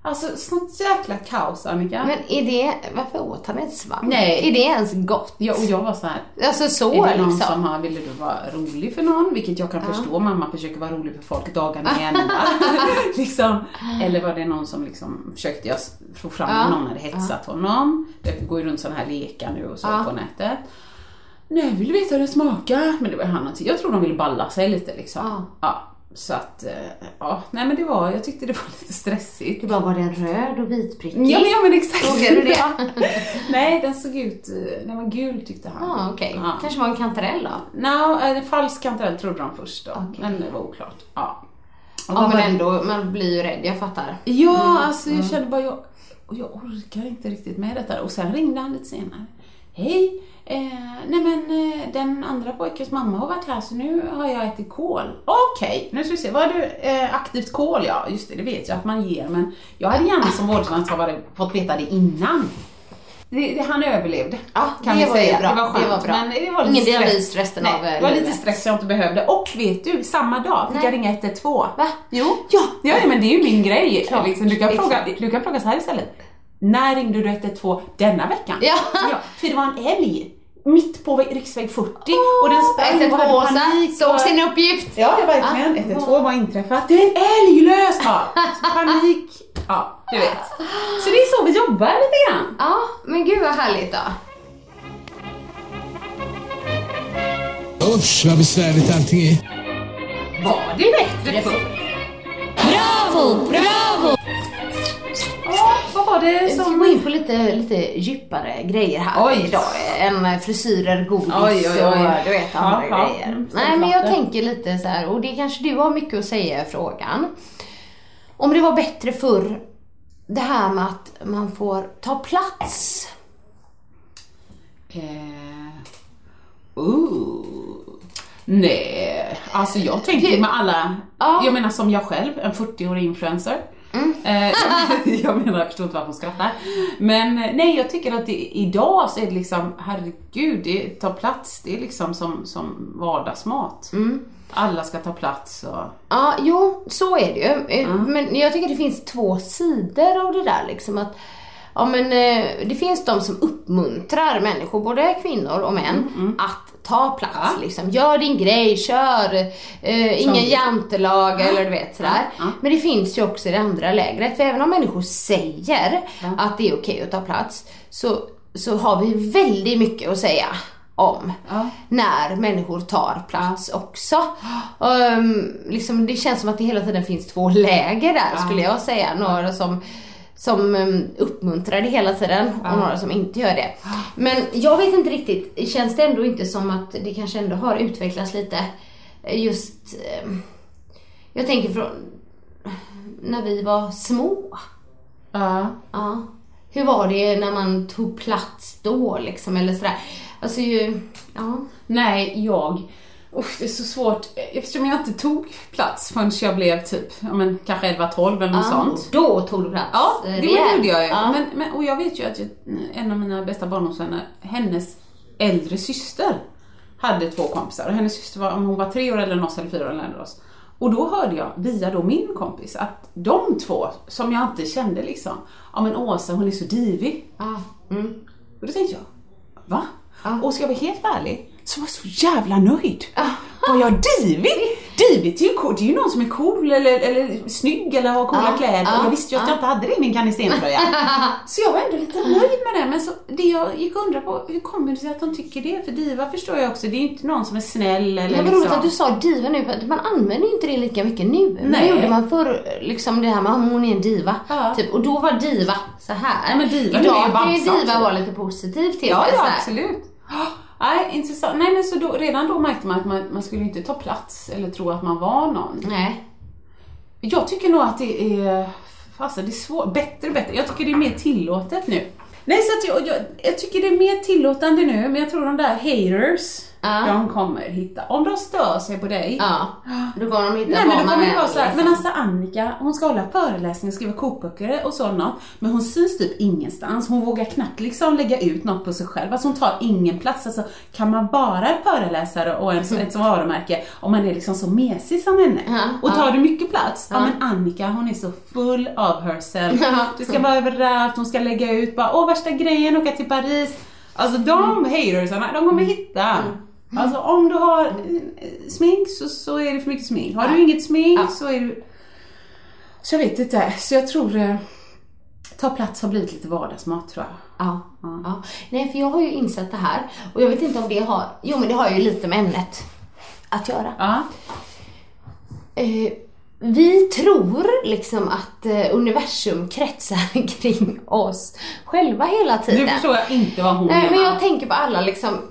Alltså sånt jäkla kaos Annika. Men är det, varför åt han en svamp? Nej. Är det ens gott? jag, och jag var så här, Alltså så är det någon liksom? som har, ville du vara rolig för någon? Vilket jag kan förstå, mamma försöker vara rolig för folk dagarna i ända. liksom. Eller var det någon som liksom försökte jag få fram Ja. någon hade hetsat honom? Det går ju runt sådana här lekar nu och så Ja. på nätet. Nej, vill veta hur det smakar. Men det var han Jag tror de ville balla sig lite liksom. Ja. Så att, eh, ja, nej men det var, jag tyckte det var lite stressigt. Du bara, var den röd och vitprickig? Ja men, ja, men exakt. Frågade du det? Nej, den såg ut, eh, den var gul tyckte han. Ja, okej. Ja. Kanske var en kantarell då? No, en falsk kantarell trodde de först då. Okej. Men det var oklart. Ja. Och Ja men ändå, man blir ju rädd, jag fattar. Ja, alltså jag kände bara, jag, och jag orkar inte riktigt med detta. Och sen ringde han lite senare. Hej, eh, nej men eh, den andra pojkens mamma har varit här så nu har jag ätit kål. Okej, nu ska vi se. Vad du? Eh, aktivt kål ja, just det, det vet jag att man ger men jag hade gärna som vårdnadshavare fått veta det innan. Det, det, han överlevde. Ja, kan vi säga. bra. Det var skönt. Det var bra. Men det var lite Ingen dialys resten Nej, av, Det var lite stress jag inte behövde. Och vet du, samma dag fick Nej. jag ringa 112. Va? Jo. Ja, ja, men det är ju min grej. Klart. Liksom, du, kan fråga, du kan fråga så här istället. När ringde du 112 denna veckan? Ja. för det var en älg mitt på riksväg 40 och den sprang och hade panik. såg sin uppgift. Ja, ja verkligen. 112 var inträffat. Det är en älg lös! Ja. Panik. Ja, du vet. Så det är så vi jobbar lite grann. Ja, men gud vad härligt då. Usch vad besvärligt allting är. Var det bättre förr? Bravo, bravo! Ja, vad var det Jag ska som... gå in på lite, lite djupare grejer här Oj. idag. Än frisyrer, godis Oj, oj, och du vet andra Ja, ja. grejer. Mm, Nej men jag tänker lite så här, och det kanske du har mycket att säga i frågan. Om det var bättre förr, det här med att man får ta plats. Eh, uh. Nej, alltså jag tänker med alla, Ja. jag menar som jag själv, en 40-årig influencer. Eh, jag menar, jag förstår inte varför hon skrattar. Men eh, nej, jag tycker att det, idag så är det liksom, herregud, det tar plats. Det är liksom som, som vardagsmat. Alla ska ta plats och... Ja, jo, så är det ju. Eh, Men jag tycker det finns två sidor av det där liksom att Ja men eh, det finns de som uppmuntrar människor, både kvinnor och män, att ta plats Ja. liksom. Gör din grej, kör, eh, ingen jantelag eller du vet sådär. Men det finns ju också i det andra lägret, för även om människor säger att det är okej att ta plats, så, så har vi väldigt mycket att säga om Ja. när människor tar plats också. Um, liksom, det känns som att det hela tiden finns två läger där skulle jag säga. Några som, som um, uppmuntrar det hela tiden och några som inte gör det. Men jag vet inte riktigt, känns det ändå inte som att det kanske ändå har utvecklats lite just, um, jag tänker från när vi var små. Ja. Ja. Hur var det när man tog plats då liksom eller sådär? Alltså ju, ja. Nej, jag... Usch, det är så svårt. Eftersom jag inte tog plats förrän jag blev typ, ja men kanske 11-12 eller något sånt. Då tog du plats Ja, eh, det rejält. gjorde jag ju. Ja. Men, men, och jag vet ju att jag, en av mina bästa barndomsvänner, hennes äldre syster hade två kompisar och hennes syster var, om hon var tre år eller oss eller fyra år än oss. Och då hörde jag via då min kompis att de två, som jag inte kände liksom, ja men Åsa hon är så divig. Ja. Mm. Och då tänkte jag, va? Ja. Och ska jag vara helt ärlig, så var jag så jävla nöjd. Var jag divig? Divigt är ju cool. Det är ju någon som är cool eller, eller snygg eller har coola Ja, kläder. och jag visste ju att jag inte hade det i min kannistentröja. så jag var ändå lite nöjd med det. Men så, det jag gick och undrade på, hur kommer det sig att de tycker det? För diva förstår jag också, det är ju inte någon som är snäll eller Men vad roligt liksom... att du sa diva nu, för att man använder ju inte det lika mycket nu. Nej. Det gjorde man förr, liksom det här med att hon är en diva. Ja. Typ, och då var diva så här. Ja, men diva Idag kan ju diva vara lite positiv till Ja, det. ja absolut. Nej, intressant. Nej men så då, redan då märkte man att man, man skulle inte ta plats eller tro att man var någon. Nej. Jag tycker nog att det är, fasen det är svårt, bättre och bättre. Jag tycker det är mer tillåtet nu. Nej så att jag, jag, jag tycker det är mer tillåtande nu, men jag tror de där haters, Ja. de kommer hitta, om de stör sig på dig. Ja. Då kommer de hitta Nej men då kommer det vara såhär, liksom. men alltså Annika, hon ska hålla föreläsningar, skriva kokböcker och sånt, men hon syns typ ingenstans. Hon vågar knappt liksom lägga ut något på sig själv, alltså hon tar ingen plats. Alltså kan man vara en föreläsare och en, ett varumärke om man är liksom så mesig som henne Ja, och tar du mycket plats, ja. Men Annika hon är så full of herself. Ja. Det ska vara överallt, hon ska lägga ut bara, åh värsta grejen, åka till Paris. Alltså de hatersarna, de kommer hitta. Alltså om du har eh, smink så, så är det för mycket smink. Har du inget smink Ja. så är du... Så jag vet inte, så jag tror eh, ta plats har blivit lite vardagsmat tror jag. Ja, ja. Nej, för jag har ju insett det här och jag vet inte om det har, jo men det har ju lite med ämnet att göra. Ja. Eh, vi tror liksom att eh, universum kretsar kring oss själva hela tiden. Nu förstår jag inte vad hon Nej, men menar. jag tänker på alla liksom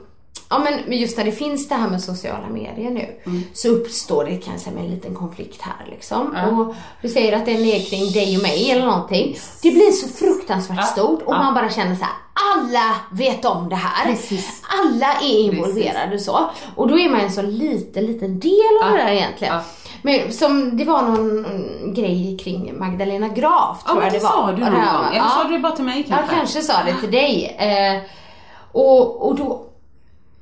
Ja men just när det finns det här med sociala medier nu så uppstår det kanske en liten konflikt här liksom. Och du säger att den är kring dig och mig eller någonting. Det blir så fruktansvärt Ja. stort och Ja. man bara känner så här: alla vet om det här. Precis. Alla är involverade så. Och då är man en så liten, liten del av Ja. det där egentligen. Ja. Men som, det var någon mm, grej kring Magdalena Graf Ja tror men jag det det var. sa du Och någon det här gång. Eller ja. sa du det bara till mig kanske? Jag kanske sa det till dig. Eh, och, och då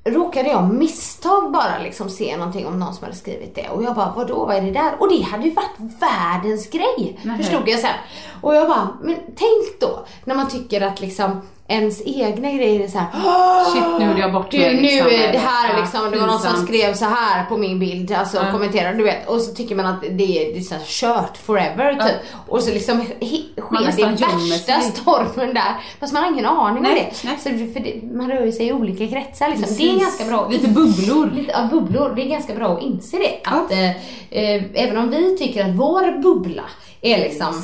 råkade jag misstag bara liksom se någonting om någon som hade skrivit det. Och jag bara, vadå, vad är det där? Och det hade ju varit världens grej, Nej. förstod jag sen. Och jag bara, men tänk då när man tycker att liksom ens egna grejer är så här. Shit nu gjorde jag bort mig, nu liksom. är det här Ja, liksom, det var någon som skrev så här på min bild, alltså Ja. kommenterade, du vet. Och så tycker man att det är, det är så här kört forever typ. Och så liksom sker det värsta stormen där. Fast man har ingen aning Nej, om det. nej. Så för det, man rör ju sig i olika kretsar liksom. Det är Precis. ganska bra. Lite bubblor. Lite av bubblor. Det är ganska bra att inse det. Ja. Att eh, eh, även om vi tycker att vår bubbla är liksom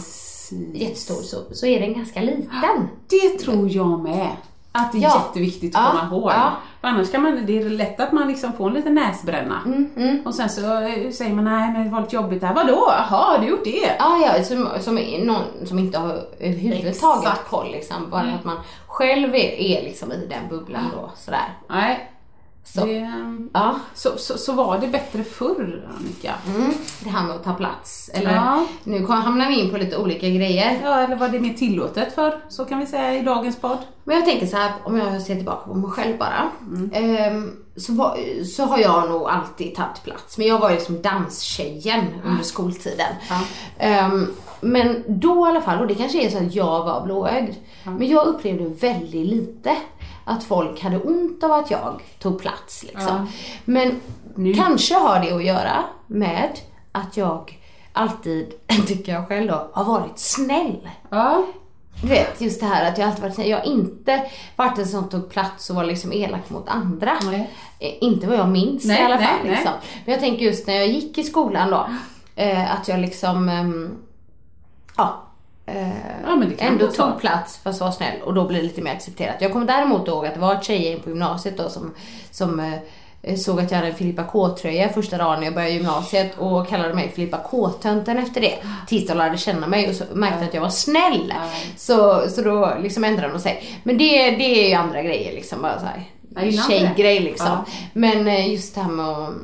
Precis. jättestor så, så är den ganska liten. Det tror jag med. Att det är Ja. jätteviktigt att Ja. komma ihåg. Ja. Annars kan man, det är lätt att man liksom får en liten näsbränna. Mm, Och sen så eh, säger man nej men det var lite jobbigt där. Vadå? Jaha, har du gjort det? Ja, ja som, som någon som inte har överhuvudtaget koll liksom. Bara att man själv är, är liksom i den bubblan då sådär. Nej. Så. Det, Ja. så, så, så var det bättre förr, Annika? Mm, det här med att ta plats. Eller Ja. nu hamnar vi in på lite olika grejer. Ja, eller var det mer tillåtet för Så kan vi säga i dagens podd. Men jag tänker så här, om jag ser tillbaka på mig själv bara. ehm, så, var, så har jag nog alltid tagit plats. Men jag var ju liksom danstjejen under skoltiden. Ehm, men då i alla fall, och det kanske är så att jag var blåögd. Men jag upplevde väldigt lite att folk hade ont av att jag tog plats. Liksom. Men kanske har det att göra med att jag alltid, tycker jag själv då, har varit snäll. Ja. Du vet, just det här att jag alltid varit snäll. Jag har inte varit en som tog plats och var liksom elak mot andra. Nej. Eh, Inte vad jag minns Nej, i alla fall. nej. Liksom. Men jag tänker just när jag gick i skolan då, eh, att jag liksom, ehm, ja, eh, Ja, ändå vara så. tog plats fast var snäll och då blir det lite mer accepterat. Jag kommer däremot ihåg att det var ett tjejgäng på gymnasiet då som, som eh, såg att jag hade en Filippa K-tröja första dagen när jag började gymnasiet och kallade mig Filippa K-tönten efter det. Tills de lärde känna mig och så märkte att jag var snäll. Så, så då liksom ändrade de sig. Men det, det är ju andra grejer liksom. Bara så här, tjejgrej liksom. Ja. Men eh, just det här med att,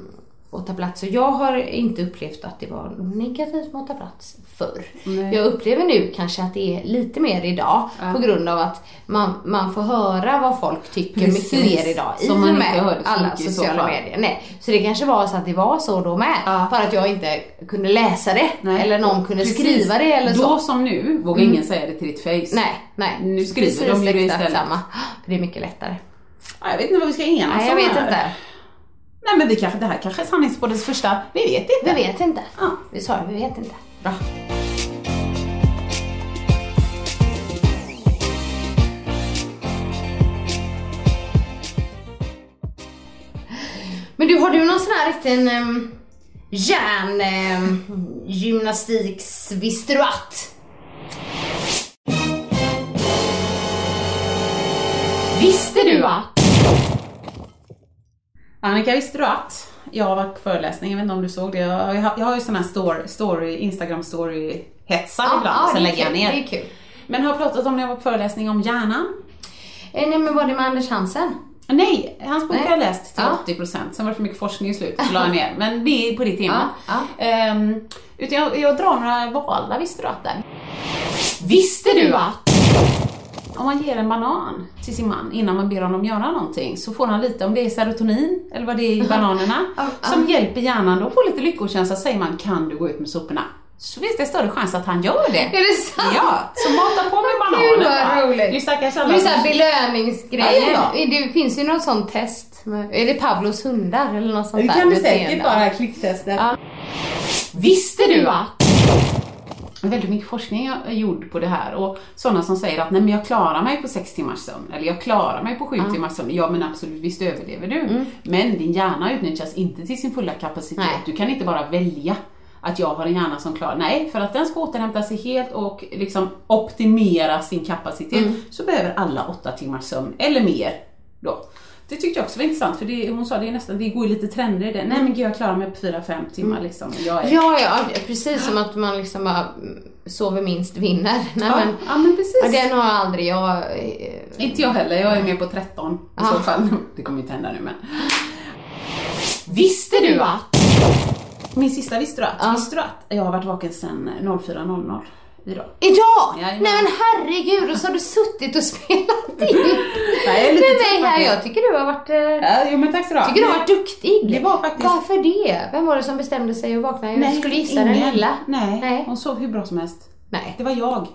att ta plats. Så jag har inte upplevt att det var negativt med att ta plats förr. Jag upplever nu kanske att det är lite mer idag på grund av att man, man får höra vad folk tycker Precis. mycket mer idag. I och med alla sociala medier. Nej. Så det kanske var så att det var så då med. Ja. Bara att jag inte kunde läsa det. Nej. Eller någon kunde Precis. skriva det eller Då så. som nu vågar ingen säga det till ditt face. Nej, nej. Nu skriver Precis de det istället. samma. Det är mycket lättare. Ja, Jag vet inte vad vi ska enas Nej, jag om vet här. inte. Nej men vi kanske, det här kanske är sanningspoddens första, vi vet inte. Vi vet inte. Ja. Vi sa det, vi vet inte. Bra. Men du, har du någon sån här riktig um, järn ehm, um, gymnastiks visste du att? Visste du att? Annika, visste du att jag har varit på föreläsning, jag vet inte om du såg det, jag har, jag har ju sån här story, story Instagram story hetsar ibland, sen det är lägger jag ner. Det är kul. Men har jag pratat om när jag var på föreläsning om hjärnan? Eh, nej men var det med Anders Hansen? Nej, hans bok har jag läst till Ja. 80%, sen var det för mycket forskning i slutet så la jag ner. Men det är på det temat. Ja, Ehm, utan jag, jag drar några valar, visste du att där? Visste du att? Om man ger en banan till sin man innan man ber honom göra någonting så får han lite, om det är serotonin eller vad det är i bananerna, som hjälper hjärnan då får lite lyckokänsla. Säger man kan du gå ut med soporna? Så finns det större chans att han gör det. Är det sant? Ja, så mata på med Gud, bananer. vad va? roligt. Det är stackars alla Det är såhär belöningsgrejer. Ja, ja. Det finns ju något sånt test. Är det Pavlos hundar eller något sånt Det där? kan du säkert bara klicktestet. Ja. Visste du att? Väldigt mycket forskning är gjord på det här och sådana som säger att nej men jag klarar mig på sex timmars sömn eller jag klarar mig på sju timmars sömn. Ja men absolut, visst överlever du. Men din hjärna utnyttjas inte till sin fulla kapacitet. Nej. Du kan inte bara välja att jag har en hjärna som klarar, nej för att den ska återhämta sig helt och liksom optimera sin kapacitet så behöver alla åtta timmars sömn eller mer då. Det tyckte jag också var intressant för det, hon sa det är nästan, det går ju lite trender i det. Nej men gud jag klarar mig på fyra fem timmar liksom. Jag är Ja, ja, precis som att man liksom bara mm, sover minst vinner. Nej, Ja, men, ja, men precis. Ja, den har aldrig jag... eh, Inte jag heller, jag är med på 13 i så fall. Det kommer inte hända nu men. Visste du att? Min sista, visste du att? Ja. Visste du att jag har varit vaken sedan 04.00 idag? Idag? Jajamän. Nej men herregud, och så har du suttit och spelat in Nej, jag är lite med mig här. Jag tycker du har varit... eh, Ja, jo, men tack så du tycker du har varit duktig. Det var faktiskt- Varför det? Vem var det som bestämde sig att vakna? Jag skulle gissa den lilla. Nej, Nej. hon sov hur bra som helst. Nej. Det var jag.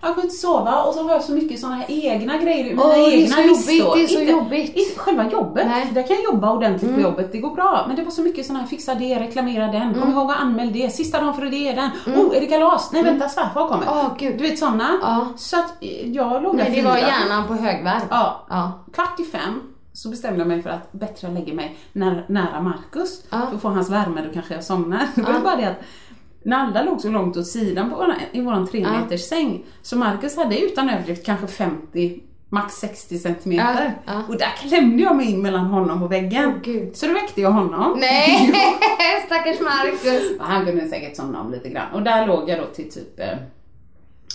Jag kunde inte sova och så har jag så mycket såna här egna grejer, mina Åh, det är egna så jobbigt, det är så inte, jobbigt. Inte själva jobbet, Nej. Mm. där kan jag jobba ordentligt på jobbet, det går bra. Men det var så mycket såna här, fixa det, reklamera den, kom ihåg att anmäl det, sista dagen för det är den. Oh, är det kalas? Nej vänta, svärfar kommer. Mm. Gud. Du vet såna. Ja. Så att eh, jag låg där Nej, det var hjärnan på högvarv. Ja. Ja. Kvart i fem så bestämde jag mig för att bättre lägga mig när, nära Marcus. Ja. För att få hans värme, då kanske jag somnar. Det var bara det att Nalla låg så långt åt sidan på våran, i våran tre Ja. meters säng. Så Marcus hade utan överdrift kanske 50, max 60 centimeter. Ja, ja. Och där klämde jag mig in mellan honom och väggen. Gud. så då väckte jag honom. Nej, stackars Marcus. Han kunde säkert somna om lite grann. Och där låg jag då till typ eh,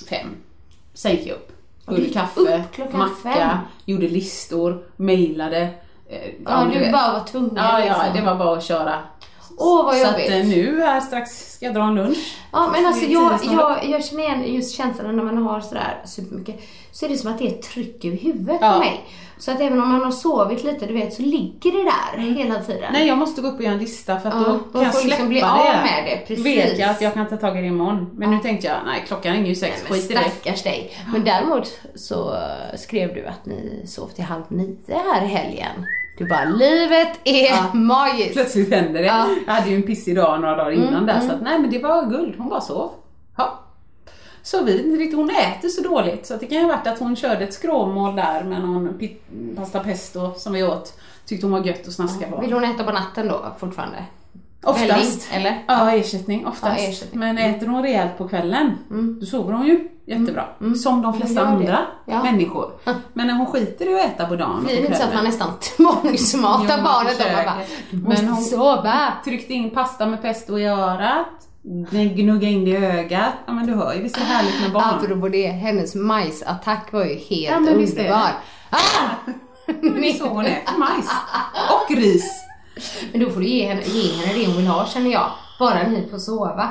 fem. Sen gick jag upp. Gjorde kaffe, upp macka, fem? gjorde listor, mejlade, eh, Ja, du bara var tvungen Ja, ja, liksom. det var bara att köra. Åh vad Så jobbigt. att eh, nu här strax ska jag dra en lunch. Ja men alltså är jag, jag, jag känner igen just känslan när man har sådär supermycket, så är det som att det är ett tryck över huvudet Ja. på mig. Så att även om man har sovit lite, du vet, så ligger det där hela tiden. Nej, jag måste gå upp och göra en lista för att Ja, då då kan jag släppa liksom bli det. av med det, precis. vet jag att jag kan ta tag i det imorgon. Men nu tänkte jag, nej klockan ringer ju sex, Men skit i det. stackars dig. Men däremot så eh, skrev du att ni sov till halv nio här i helgen. Du bara, livet är magiskt. Plötsligt händer det. Ja. Jag hade ju en pissig dag några dagar innan Mm, där så att nej men det var guld, hon bara sov. Ja. Så vi inte riktigt, hon äter så dåligt så det kan ju ha varit att hon körde ett skråmål där med någon pasta pesto som vi åt. Tyckte hon var gött att snaska på. Vill hon äta på natten då fortfarande? Oftast. Välling, eller? Ja, ersättning oftast. Ja, ersättning. Men äter hon rejält på kvällen, då sover hon ju jättebra. Som de flesta andra Ja. människor. Men när hon skiter i att äta på dagen och Blir det inte så att man nästan tvångsmatar barnet och man bara, Men hon- sova. Tryckte in pasta med pesto i örat, gnugga in det i ögat. Ja men du hör ju, visst är det härligt med barn? Apropå det, hennes majsattack var ju helt Ja, men visst är det. underbar. Ah! Det är så hon äter majs. Och ris. Men då får du ge henne, ge henne det hon vill ha känner jag. Bara ni får sova.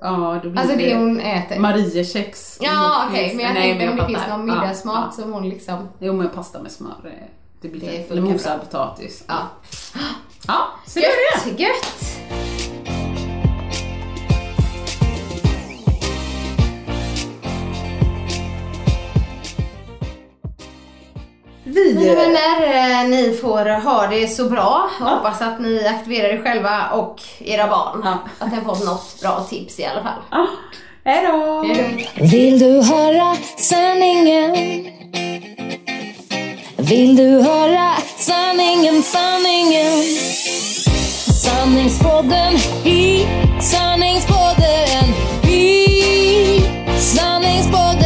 Ja, då blir Alltså det hon äter. Mariekex. Ja okej, Finns- men jag tänkte om det finns någon middagsmat ja. som hon liksom... Jo men pasta med smör, eh, det blir Det Eller mosad potatis. Ja. Ja, så det är det. Gött, Vi, Mina vänner, eh, ni får ha det så bra. Jag hoppas att ni aktiverar er själva och era barn. Ja. Att ni har fått något bra tips i alla fall. Ja, hej då! Vill du höra sanningen? Vill du höra sanningen, sanningen? Sanningspodden i sanningspodden i sanningspodden